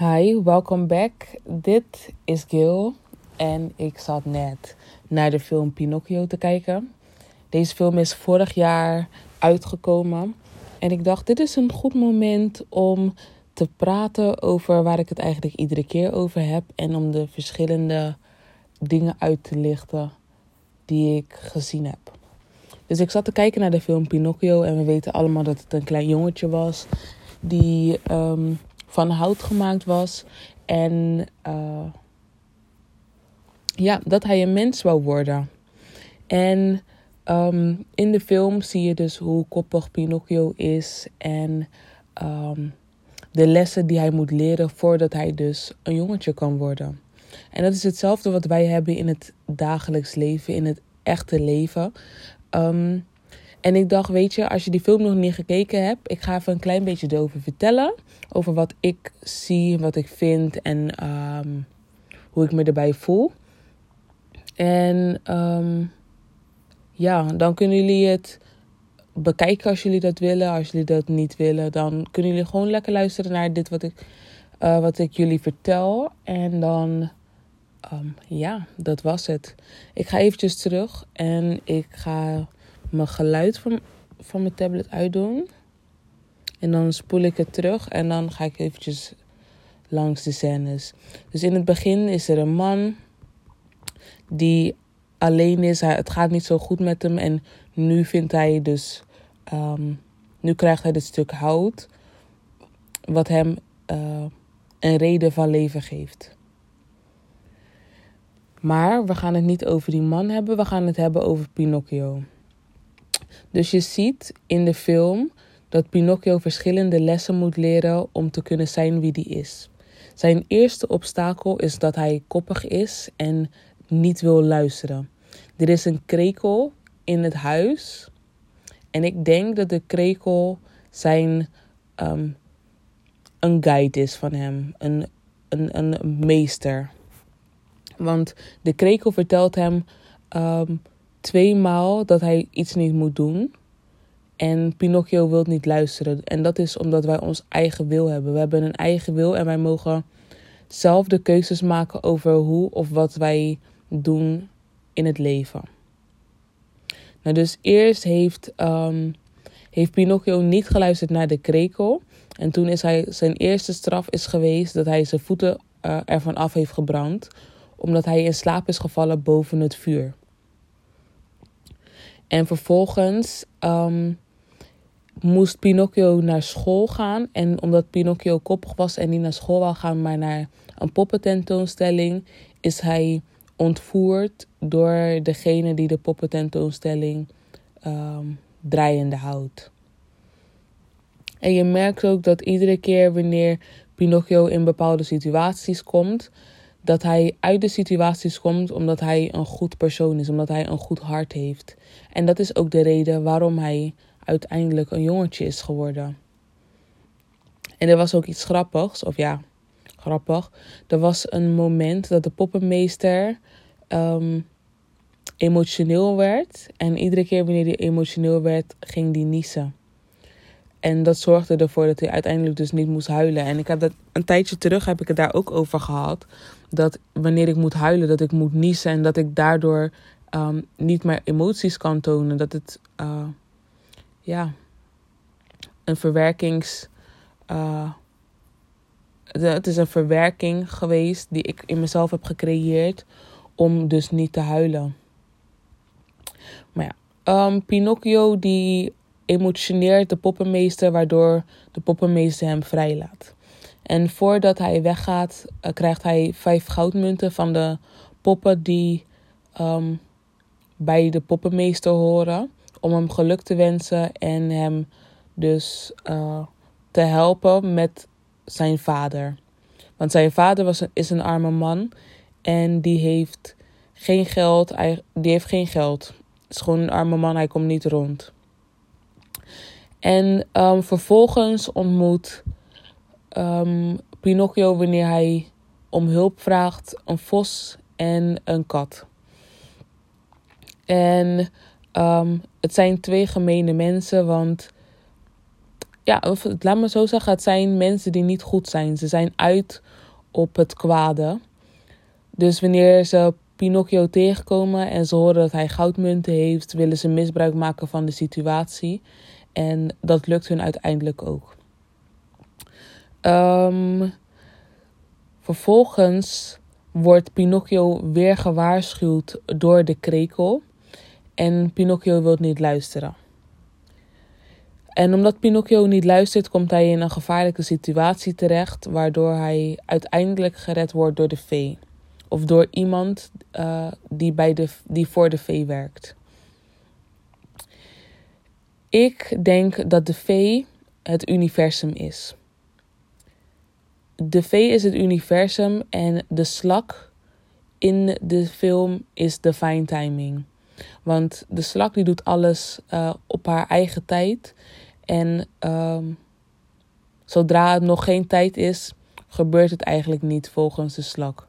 Hi, welcome back. Dit is Gil en ik zat net naar de film Pinocchio te kijken. Deze film is vorig jaar uitgekomen en ik dacht dit is een goed moment om te praten over waar ik het eigenlijk iedere keer over heb en om de verschillende dingen uit te lichten die ik gezien heb. Dus ik zat te kijken naar de film Pinocchio en we weten allemaal dat het een klein jongetje was die um, van hout gemaakt was. En uh, ja, dat hij een mens wou worden. En um, in de film zie je dus hoe koppig Pinocchio is en um, de lessen die hij moet leren voordat hij dus een jongetje kan worden. En dat is hetzelfde wat wij hebben in het dagelijks leven, in het echte leven. Um, en ik dacht, weet je, als je die film nog niet gekeken hebt, ik ga even een klein beetje erover vertellen. Over wat ik zie, wat ik vind en um, hoe ik me erbij voel. En um, ja, dan kunnen jullie het bekijken als jullie dat willen. Als jullie dat niet willen, dan kunnen jullie gewoon lekker luisteren naar dit wat ik, uh, wat ik jullie vertel. En dan, um, ja, dat was het. Ik ga eventjes terug en ik ga mijn geluid van, van mijn tablet uitdoen. En dan spoel ik het terug en dan ga ik eventjes langs de scènes. Dus in het begin is er een man die alleen is. Het gaat niet zo goed met hem. En nu vindt hij dus. Um, nu krijgt hij dit stuk hout. Wat hem uh, een reden van leven geeft. Maar we gaan het niet over die man hebben. We gaan het hebben over Pinocchio. Dus je ziet in de film dat Pinocchio verschillende lessen moet leren om te kunnen zijn wie hij is. Zijn eerste obstakel is dat hij koppig is en niet wil luisteren. Er is een krekel in het huis. En ik denk dat de krekel zijn um, een guide is van hem, een, een, een meester. Want de krekel vertelt hem um, tweemaal dat hij iets niet moet doen. En Pinocchio wil niet luisteren. En dat is omdat wij ons eigen wil hebben. We hebben een eigen wil en wij mogen zelf de keuzes maken over hoe of wat wij doen in het leven. Nou, dus eerst heeft, um, heeft Pinocchio niet geluisterd naar de krekel. En toen is hij, zijn eerste straf is geweest dat hij zijn voeten uh, ervan af heeft gebrand. Omdat hij in slaap is gevallen boven het vuur. En vervolgens um, moest Pinocchio naar school gaan. En omdat Pinocchio koppig was en niet naar school wou gaan, maar naar een poppententoonstelling, is hij ontvoerd door degene die de poppententoonstelling um, draaiende houdt. En je merkt ook dat iedere keer wanneer Pinocchio in bepaalde situaties komt, dat hij uit de situaties komt omdat hij een goed persoon is, omdat hij een goed hart heeft. En dat is ook de reden waarom hij uiteindelijk een jongetje is geworden. En er was ook iets grappigs, of ja, grappig. Er was een moment dat de poppenmeester um, emotioneel werd. En iedere keer wanneer hij emotioneel werd, ging hij niezen. En dat zorgde ervoor dat hij uiteindelijk dus niet moest huilen. En ik heb dat een tijdje terug heb ik het daar ook over gehad. Dat wanneer ik moet huilen, dat ik moet niezen. En dat ik daardoor um, niet meer emoties kan tonen. Dat het uh, ja, een verwerkings. Uh, het is een verwerking geweest die ik in mezelf heb gecreëerd om dus niet te huilen. Maar ja, um, Pinocchio die emotioneert de poppenmeester, waardoor de poppenmeester hem vrijlaat. En voordat hij weggaat, uh, krijgt hij vijf goudmunten van de poppen die um, bij de poppenmeester horen. Om hem geluk te wensen en hem dus uh, te helpen met zijn vader. Want zijn vader was is een arme man en die heeft geen geld. Hij, die heeft geen geld. Het is gewoon een arme man, hij komt niet rond. En um, vervolgens ontmoet um, Pinocchio wanneer hij om hulp vraagt een vos en een kat. En um, het zijn twee gemene mensen, want ja, of, laat me zo zeggen, het zijn mensen die niet goed zijn. Ze zijn uit op het kwade. Dus wanneer ze Pinocchio tegenkomen en ze horen dat hij goudmunten heeft, willen ze misbruik maken van de situatie. En dat lukt hun uiteindelijk ook. Ehm, vervolgens wordt Pinocchio weer gewaarschuwd door de krekel. En Pinocchio wil niet luisteren. En omdat Pinocchio niet luistert, komt hij in een gevaarlijke situatie terecht, waardoor hij uiteindelijk gered wordt door de vee. Of door iemand uh, die, bij de, die voor de vee werkt. Ik denk dat de vee het universum is. De vee is het universum en de slak in de film is divine timing. Want de slak die doet alles uh, op haar eigen tijd. En uh, zodra het nog geen tijd is, gebeurt het eigenlijk niet volgens de slak.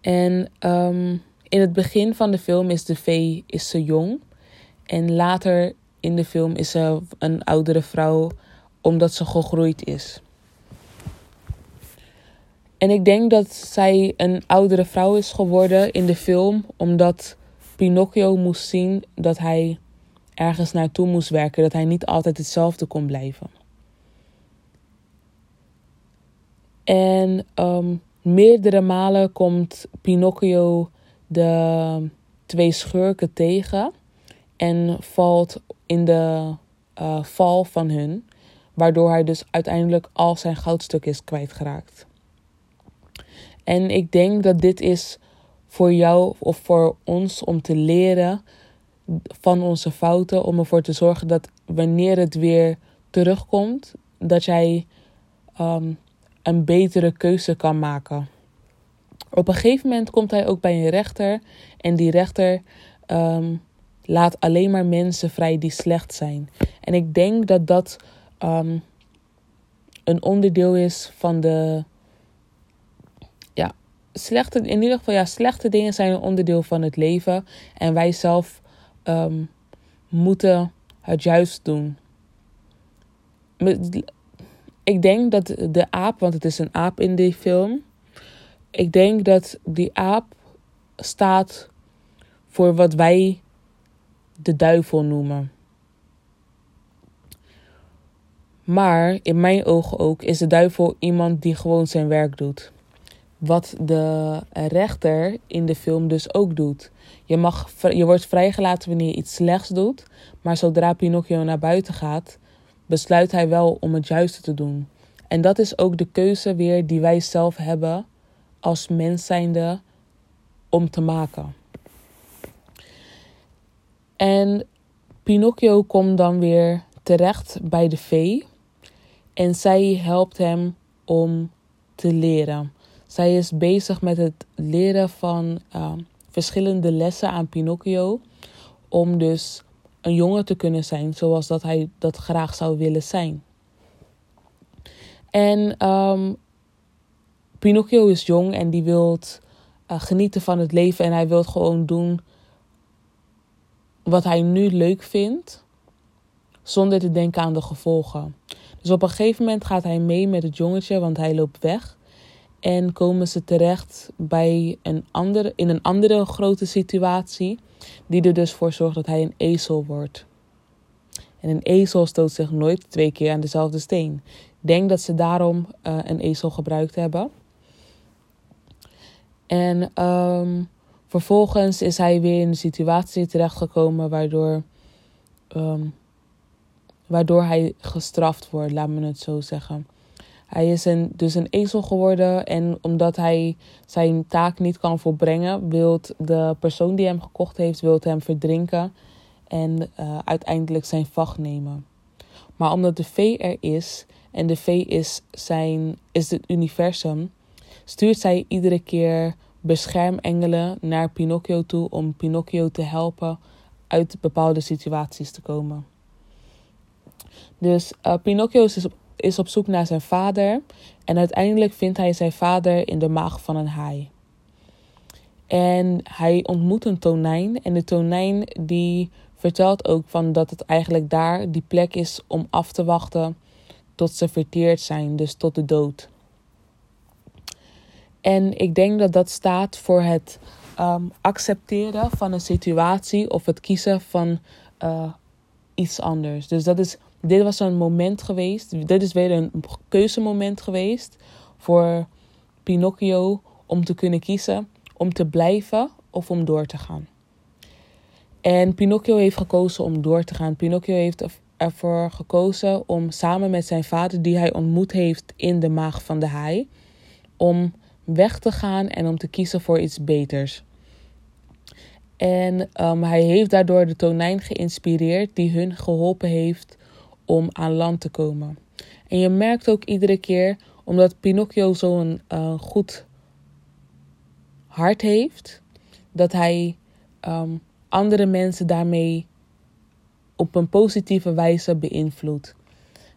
En um, in het begin van de film is de vee is ze jong. En later in de film is ze een oudere vrouw omdat ze gegroeid is. En ik denk dat zij een oudere vrouw is geworden in de film omdat Pinocchio moest zien dat hij ergens naartoe moest werken, dat hij niet altijd hetzelfde kon blijven. En um, meerdere malen komt Pinocchio de twee schurken tegen en valt in de uh, val van hun, waardoor hij dus uiteindelijk al zijn goudstuk is kwijtgeraakt. En ik denk dat dit is voor jou of voor ons om te leren van onze fouten. Om ervoor te zorgen dat wanneer het weer terugkomt, dat jij um, een betere keuze kan maken. Op een gegeven moment komt hij ook bij een rechter. En die rechter um, laat alleen maar mensen vrij die slecht zijn. En ik denk dat dat um, een onderdeel is van de slechte, in ieder geval, ja, slechte dingen zijn een onderdeel van het leven. En wij zelf um, moeten het juist doen. Ik denk dat de aap, want het is een aap in die film. Ik denk dat die aap staat voor wat wij de duivel noemen. Maar in mijn ogen ook is de duivel iemand die gewoon zijn werk doet. Wat de rechter in de film dus ook doet. Je, mag, je wordt vrijgelaten wanneer je iets slechts doet. Maar zodra Pinocchio naar buiten gaat, besluit hij wel om het juiste te doen. En dat is ook de keuze weer die wij zelf hebben als mens zijnde om te maken. En Pinocchio komt dan weer terecht bij de vee. En zij helpt hem om te leren. Zij is bezig met het leren van uh, verschillende lessen aan Pinocchio. Om dus een jongen te kunnen zijn zoals dat hij dat graag zou willen zijn. En um, Pinocchio is jong en die wil uh, genieten van het leven. En hij wil gewoon doen wat hij nu leuk vindt. Zonder te denken aan de gevolgen. Dus op een gegeven moment gaat hij mee met het jongetje, want hij loopt weg. En komen ze terecht bij een andere, in een andere grote situatie, die er dus voor zorgt dat hij een ezel wordt. En een ezel stoot zich nooit twee keer aan dezelfde steen. Denk dat ze daarom uh, een ezel gebruikt hebben. En um, vervolgens is hij weer in een situatie terechtgekomen waardoor, um, waardoor hij gestraft wordt, laat me het zo zeggen. Hij is een, dus een ezel geworden en omdat hij zijn taak niet kan volbrengen, wil de persoon die hem gekocht heeft, wil hem verdrinken en uh, uiteindelijk zijn vacht nemen. Maar omdat de vee er is en de vee is, zijn, is het universum, stuurt zij iedere keer beschermengelen naar Pinocchio toe om Pinocchio te helpen uit bepaalde situaties te komen. Dus uh, Pinocchio is is op zoek naar zijn vader en uiteindelijk vindt hij zijn vader in de maag van een haai. En hij ontmoet een tonijn en de tonijn die vertelt ook van dat het eigenlijk daar die plek is om af te wachten tot ze verteerd zijn, dus tot de dood. En ik denk dat dat staat voor het ehm, accepteren van een situatie of het kiezen van uh, iets anders. Dus dat is, dit was een moment geweest, dit is weer een keuzemoment geweest voor Pinocchio om te kunnen kiezen om te blijven of om door te gaan. En Pinocchio heeft gekozen om door te gaan. Pinocchio heeft ervoor gekozen om samen met zijn vader, die hij ontmoet heeft in de maag van de haai, om weg te gaan en om te kiezen voor iets beters. En um, hij heeft daardoor de tonijn geïnspireerd die hun geholpen heeft om aan land te komen. En je merkt ook iedere keer, omdat Pinocchio zo'n uh, goed hart heeft, dat hij um, andere mensen daarmee op een positieve wijze beïnvloedt.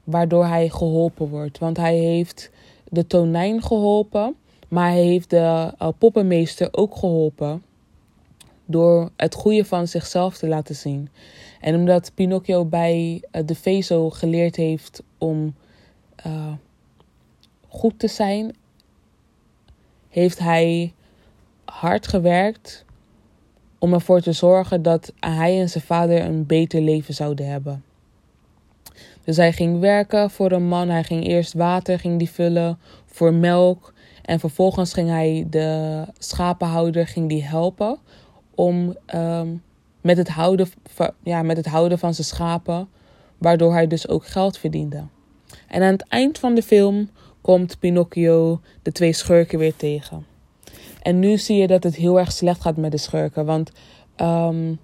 Waardoor hij geholpen wordt. Want hij heeft de tonijn geholpen, maar hij heeft de uh, poppenmeester ook geholpen. Door het goede van zichzelf te laten zien. En omdat Pinocchio bij uh, de Vezo geleerd heeft om uh, goed te zijn, heeft hij hard gewerkt om ervoor te zorgen dat hij en zijn vader een beter leven zouden hebben. Dus hij ging werken voor een man. Hij ging eerst water ging die vullen voor melk. En vervolgens ging hij de schapenhouder ging die helpen om um, met, het houden, ja, met het houden van zijn schapen. Waardoor hij dus ook geld verdiende. En aan het eind van de film komt Pinocchio de twee schurken weer tegen. En nu zie je dat het heel erg slecht gaat met de schurken. Want um,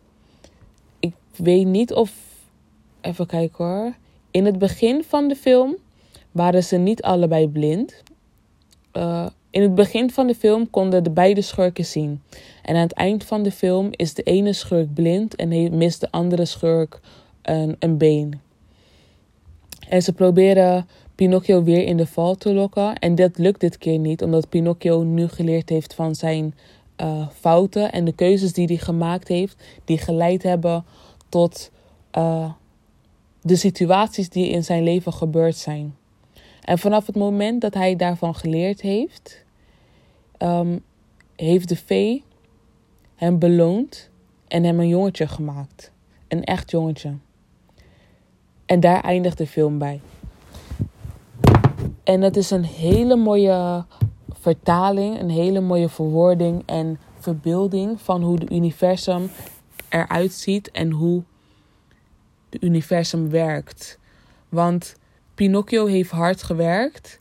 ik weet niet of. Even kijken hoor. In het begin van de film waren ze niet allebei blind. Uh, in het begin van de film konden de beide schurken zien. En aan het eind van de film is de ene schurk blind en mist de andere schurk een, een been. En ze proberen Pinocchio weer in de val te lokken. En dat lukt dit keer niet, omdat Pinocchio nu geleerd heeft van zijn uh, fouten en de keuzes die hij gemaakt heeft, die geleid hebben tot uh, de situaties die in zijn leven gebeurd zijn. En vanaf het moment dat hij daarvan geleerd heeft, um, heeft de vee hem beloond en hem een jongetje gemaakt. Een echt jongetje. En daar eindigt de film bij. En het is een hele mooie vertaling, een hele mooie verwoording en verbeelding van hoe het universum eruit ziet en hoe het universum werkt. Want Pinocchio heeft hard gewerkt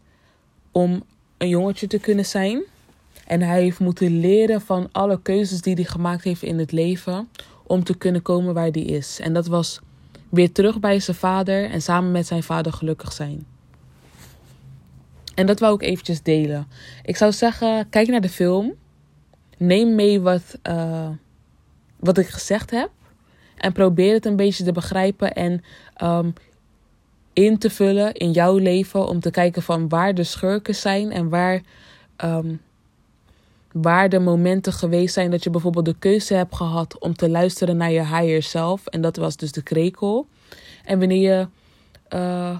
om een jongetje te kunnen zijn. En hij heeft moeten leren van alle keuzes die hij gemaakt heeft in het leven om te kunnen komen waar hij is. En dat was weer terug bij zijn vader en samen met zijn vader gelukkig zijn. En dat wou ik eventjes delen. Ik zou zeggen, kijk naar de film. Neem mee wat, uh, wat ik gezegd heb. En probeer het een beetje te begrijpen en um, in te vullen in jouw leven. Om te kijken van waar de schurken zijn en waar, um, waar de momenten geweest zijn dat je bijvoorbeeld de keuze hebt gehad om te luisteren naar je higher self. En dat was dus de krekel. En wanneer je... Uh,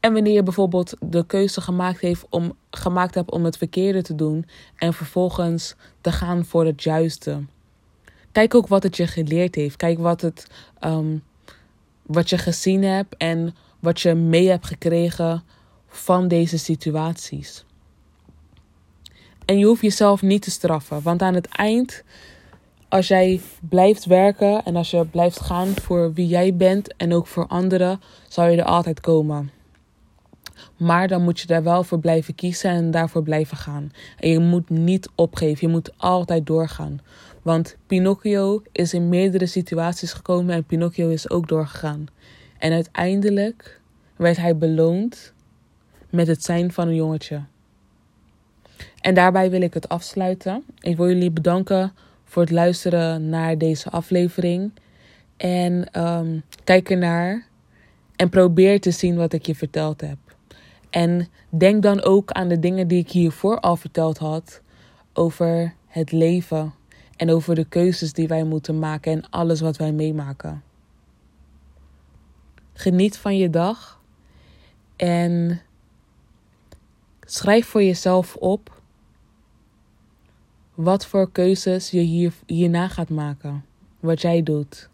en wanneer je bijvoorbeeld de keuze gemaakt, heeft om, gemaakt hebt om het verkeerde te doen en vervolgens te gaan voor het juiste. Kijk ook wat het je geleerd heeft. Kijk wat, het, um, wat je gezien hebt en wat je mee hebt gekregen van deze situaties. En je hoeft jezelf niet te straffen, want aan het eind, als jij blijft werken en als je blijft gaan voor wie jij bent en ook voor anderen, zal je er altijd komen. Maar dan moet je daar wel voor blijven kiezen en daarvoor blijven gaan. En je moet niet opgeven. Je moet altijd doorgaan. Want Pinocchio is in meerdere situaties gekomen en Pinocchio is ook doorgegaan. En uiteindelijk werd hij beloond met het zijn van een jongetje. En daarbij wil ik het afsluiten. Ik wil jullie bedanken voor het luisteren naar deze aflevering. En um, kijk ernaar en probeer te zien wat ik je verteld heb. En denk dan ook aan de dingen die ik hiervoor al verteld had over het leven en over de keuzes die wij moeten maken en alles wat wij meemaken. Geniet van je dag. En schrijf voor jezelf op wat voor keuzes je hier, hierna gaat maken. Wat jij doet.